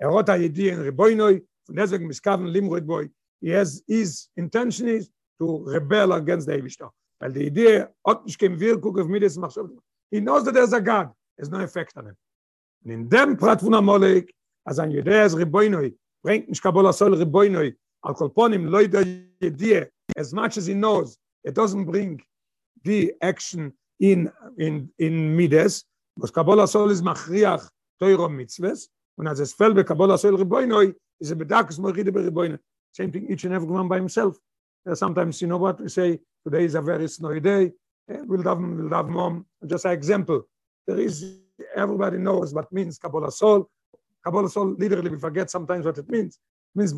A: Er hat a Yodeya in Riboinoi, und deswegen Mishkaven Limroy boy. He has, his intention is to rebel against the Eivishter. Weil die Idee hat nicht kein Wirkung auf Midas Machshav. He knows that there's a God. There's no effect on him. Und in dem Prat von Amalek, als ein Yodeya as Riboinoi, bringt nicht Kabbalah Sol Riboinoi, Al kolponim da idea as much as he knows it doesn't bring the action in in in mides was kabbalah soll is machriach toiro mitzves und as es fell be kabbalah soll riboinoi is a bedakus moride be riboinoi same thing each and every one by himself. Uh, sometimes you know what we say today is a very snowy day. Uh, we'll have we'll have mom just an example there is everybody knows what means kabbalah soul kabbalah soul literally we forget sometimes what it means it means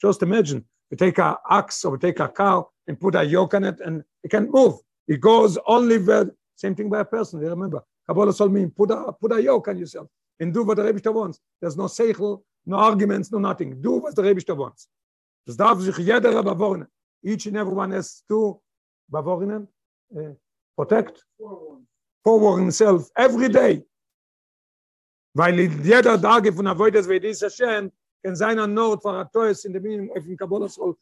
A: just imagine, we take a axe or we take a cow and put a yoke on it and it can't move. It goes only where, same thing by a person, you remember. Kabbalah told me, put a, put a yoke on yourself and do what the Rebbe wants. There's no seichel, no arguments, no nothing. Do what the Rebbe wants. Das darf sich jeder bevornen. Each and every one has to bevornen, uh, protect, forewarn himself every day. Weil jeder Tag von Avoides wie dieser Shem can sign a note for a toys in the meaning of in Kabbalah soul.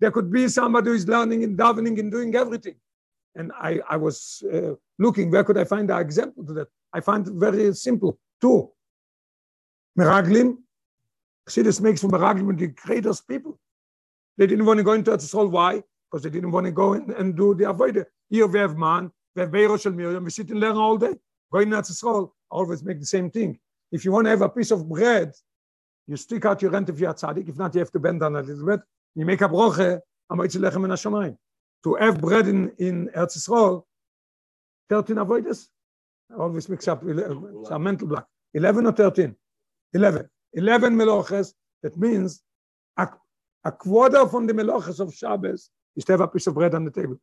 A: There could be somebody who is learning and davening and doing everything. And I, I was uh, looking, where could I find an example to that? I find it very simple. Two. Meraglim. Chassidus makes from Meraglim the greatest people. They didn't want to go into the soul. Why? Because they didn't want to go in and do the avoid. Here we have man, have Beiro Shel Miriam, we sit and learn all day. Going to the soul, always make the same thing. If you want to have a piece of bread, you stick out your rent if you're a tzaddik. If not, you have to bend down a little bit. You make a broche, amoitzi lechem in hashamayim. To have bread in, in Eretz Yisrael, 13 avoiders. Always mix up, uh, it's a mental block. 11 or 13? 11. 11 meloches, that means a, a quarter from the meloches of Shabbos is to have a piece of bread on the table.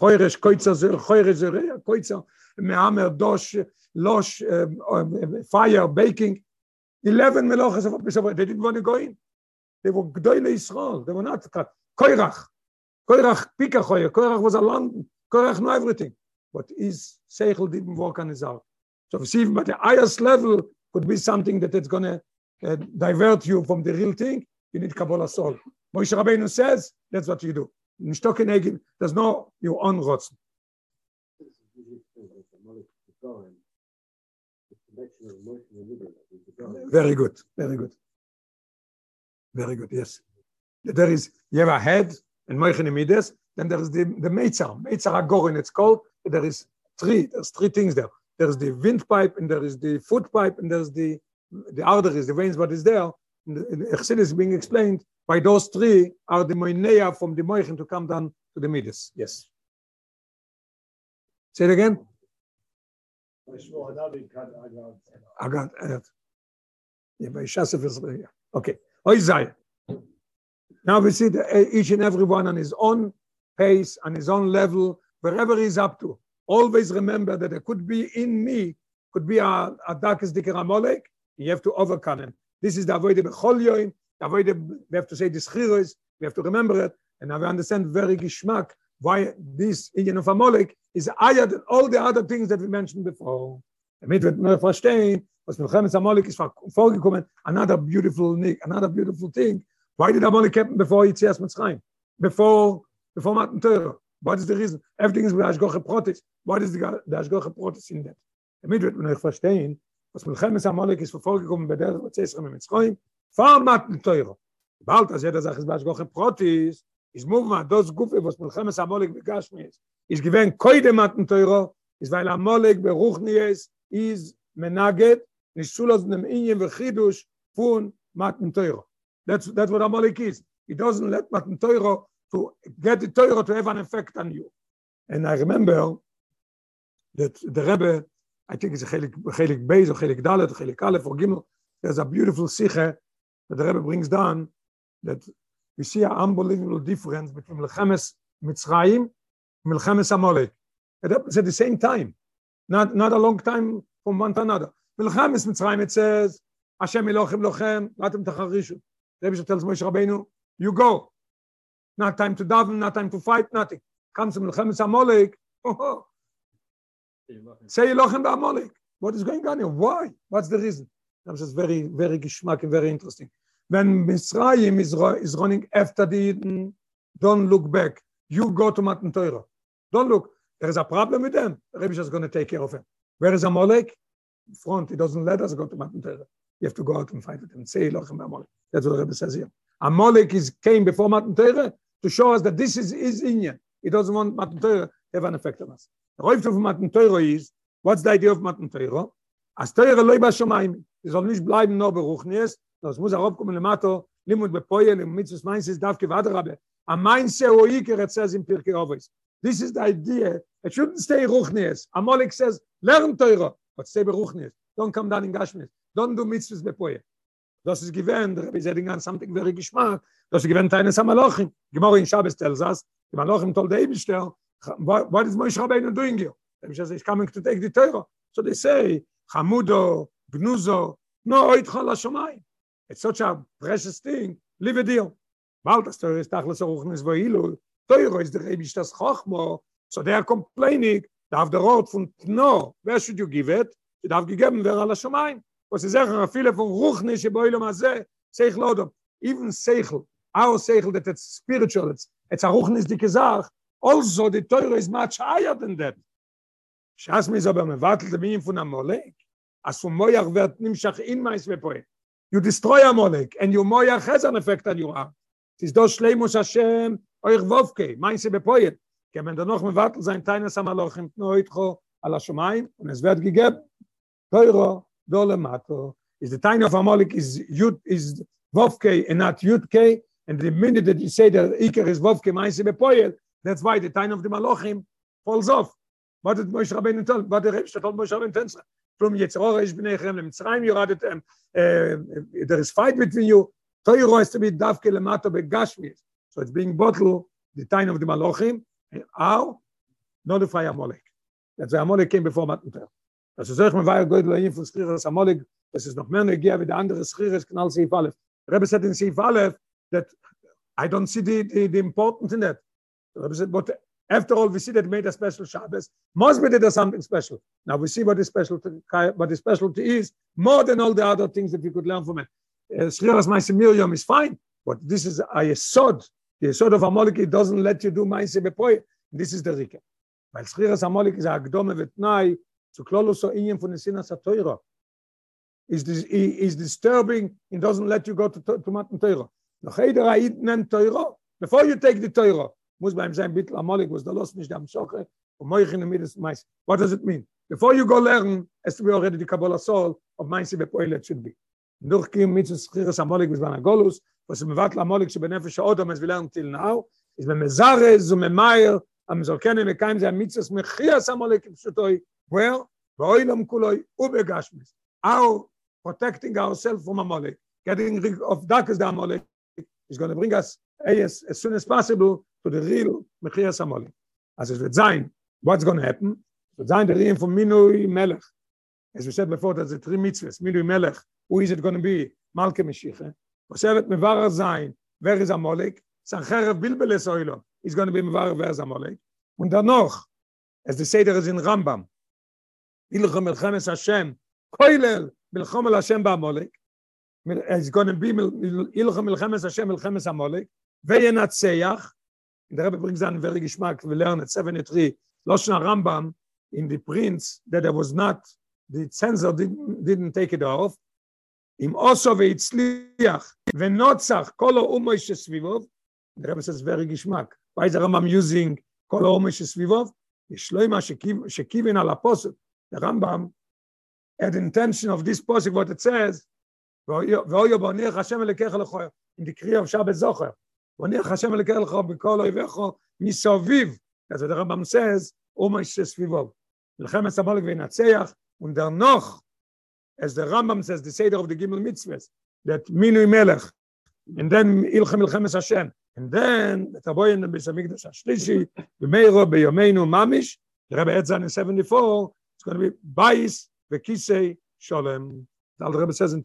A: Choyresh, koitza, choyresh, zereya, koitza, mehamer, dosh, losh, uh, fire, baking. 11 melochas of Pesach, they didn't want to go in. They were Gdoile Yisrael. They were not Koirach. Koirach Pika Choyer. Koirach was a London. Koirach knew everything. But his Seichel didn't work on his heart. So see, but the highest level could be something that it's going to uh, divert you from the real thing. You need Kabbalah soul. Moshe Rabbeinu says, that's what you do. There's no your own rotzen. Very good, very good. Very good, yes. There is, you have a head and Moichin Midas, then there is the, the Meitzar, Meitzar Agorin, it's called. There is three, there's three things there. There's the windpipe, and there is the foot pipe, and there's the the arteries, the veins, what is there. And the is being explained by those three are the Moineya from the Moichin to come down to the Midas. Yes. Say it again. Yeah, okay. Isaiah. Now we see that eh, each and every one on his own pace, on his own level, wherever he's up to. Always remember that there could be in me, could be a, a darkest dicker Amalek. You have to overcome him. This is the avoid the Bechol the avoid we have to say this chiros, we have to remember it, and now we understand very geschmack why this Indian of Amalek is higher than all the other things that we mentioned before. Damit wird man verstehen, was Milchemes Amalek is vorgekommen, another beautiful, another beautiful thing. Why did Amalek happen before Yitzias Mitzrayim? Before, before Matan Torah? What is the reason? Everything is with Ashgoche Protis. What is the, the Ashgoche Protis in that? Damit wird euch verstehen, was Milchemes Amalek ist vorgekommen bei der Zesrem in Mitzrayim, vor Matan Torah. Bald, als jeder sagt, es war Ashgoche Protis, is movement, those gufe, was Milchemes Amalek begashmi ist, ist gewähnt koide Matan Torah, ist weil Amalek beruchni ist, is menaget, nicht zulos nem Inyen vechidus von Matan Torah. That's, that's what Amalek is. He doesn't let Matan Torah to get the Torah to have an effect on you. And I remember that the Rebbe, I think it's a Chelik Beis or Chelik Dalet or Chelik Aleph or Gimel, there's a beautiful Sikhe that the Rebbe brings down that we see an unbelievable difference between Lechemes Mitzrayim and Lechemes Amalek. It happens at the same time, not, not a long time from one to another. Lechemes Mitzrayim, it says, Hashem Elochem Lochem, Latem Tacharishu. The Rebbe tells Moshe Rabbeinu, you go, not time to daven, not time to fight, nothing. Comes from Melchemes Amalek. *laughs* Oh, oh, say Elochem Amalek. What is going on here? Why? What's the reason? That's just very, very geschmack and very interesting. When Mitzrayim is, is running after the Eden, don't look back. You go to Matan Torah. Don't look. There is a problem with them. The Rebbe is going to take care of him. Where is Amalek? Front. He doesn't let us go to Matan Torah. You have to go out and fight with him. Say Elochem Amalek. That's what Rebbe says here. Amalek is came before Matan Torah to show us that this is his Inyan. He doesn't want Matan Torah to have an effect on us. The Reif of Matan Torah is, what's the idea of Matan Torah? As Torah loy b'shamayim. Es soll nicht bleiben nur beruchnies, das muss auch kommen lemato, limud bepoyel, im mitzvus meins ist davke vadrabe. A mindse o iker, it says in Pirkei. This is the idea. It shouldn't stay ruchnies. Amalek says, learn Torah, but stay beruchnies. Don't come down in Gashmis. Don't do mitzvus bepoyel. Das ist gewähnt, der setting on something very geschmack, das ist gewähnt eines Amalochim. Gemorre in Shabbos tells us, the Malachim told the Ebenstell, what is Moshe Rabbeinu doing here? He says, he's coming to take the Torah. So they say, Chamudo, Gnuzo, no, oitcha la shomayim. It's such a precious thing, leave a deal. Bald das Torah ist tachlis oruchnis vohilu, Torah is the Rebbe das Chochmo, so they are complaining, darf der Rot von Tno, where should you give it? Sie darf gegeben werden la shomayim. was is zeggen viele von ruchnische beule ma ze even sechel. Our sechel that it's spiritual. It's it's a ruchnis dicke sag also the teure is much higher than that. Schas mir so beim wartel de min von amolek as von moyach wird nim schach in mais we poe you destroy amolek and you Moya has an effect on you it is dos shleimus hashem euch wofke meinse be poe kemen da noch mit wartel sein teines amaloch im neutro ala shmaim und es wird gegeb teuro dole mato is the tiny of amalek is yud is vovke and not yudke and the minute that you say that iker is vovke be poel that's why the tiny of the malochim falls off. What did moshe rabbeinu tell what the rebbe told moshe rabbeinu from yetzror is bnei chem lemitzrayim yoradet em uh, there is fight between you. Toiro has to be davke lemato be gashmis so it's being bottled the tiny of the malochim how? Notify amalek. That's why amalek came before matan Das ist euch, man war ja weil ich von Schiris Amolig, das ist noch mehr Gehe, wie der andere Schiris, knall Seif Aleph. Rebbe said in Seif Aleph, that I don't see the, the, the importance in that. Rebbe said, but after all, we see that made a special Shabbos. That there's something special. Now we see what the specialty, what the specialty is, more than all the other things that we could learn from it. Uh, Schiris Maise Miriam is fine, but this is a Yesod. The Yesod of Amolik, it doesn't let you do Maise Bepoy. This is the Rika. Weil Schiris Amolik is a Agdome Vetnai, zu klolo so inen von sinna satoira is this is disturbing it doesn't let you go to to jeder ait nen before you take the teira muss beim sein bitel amolik was da los nicht am schoche und moi ich das mais. What does it mean? Before you go learn as be already the kabbalah soul of mein sie bepoile should be. Durch kim mit schires amolik bis ban golus was im vat amolik she benefesh odom as we learn till now is be mezare zu memayer am zolkenen mekaim ze mitzas mechias amolik psutoi well boilem kuloi ubegashmis our protecting ourselves from amolek getting rid of darkest amolek is going to bring us as soon as possible to the real mechias amolek as it wird sein what's going to happen wird sein the real from minui melech. As we said before there's a three mitzvahs. Minui melech who is it going to be? Malke meshiche. Was er wird mevarer sein wer is amolek sancherev bilbeles oilo is going to be mevarer wer is amolek und dann noch as the seder is in rambam ilche melchemes Hashem, koilel milchom el Hashem ba'amolek, it's going to be ilchem milchemes Hashem milchemes Amolek, veyenatzeach, the Rebbe brings down very geschmack, we learn at 73, Loshen Rambam, in the prince, that there was not, the censor didn't, didn't take it off, אם אוסו והצליח ונוצח כל האומו שסביבו, the Rebbe says very geschmack. Why is the Rambam using כל האומו שסביבו? יש לו מה שכיוון על הפוסק. The Rambam had intention of this posik, what it says, ואויו בוניח השם אלוקיך לכו, in the Kriya of Shabbat Zocher, בוניח השם אלוקיך לכו בכל אויביך מסביב. What the Rambam says, אומו שסביבו. מלחמת סמולק וינצח, und der noch as the Rambam says, the Seder of the Gimel Mitzvahs, that Minui Melech, and then Ilchem Ilchem Hashem, and then the Taboyin the Besamigdash Ashlishi, the Meiro Beyomeinu Mamish, the Rebbe Edzan in 74, it's going to be Bais Vekisei Sholem. The Rebbe says in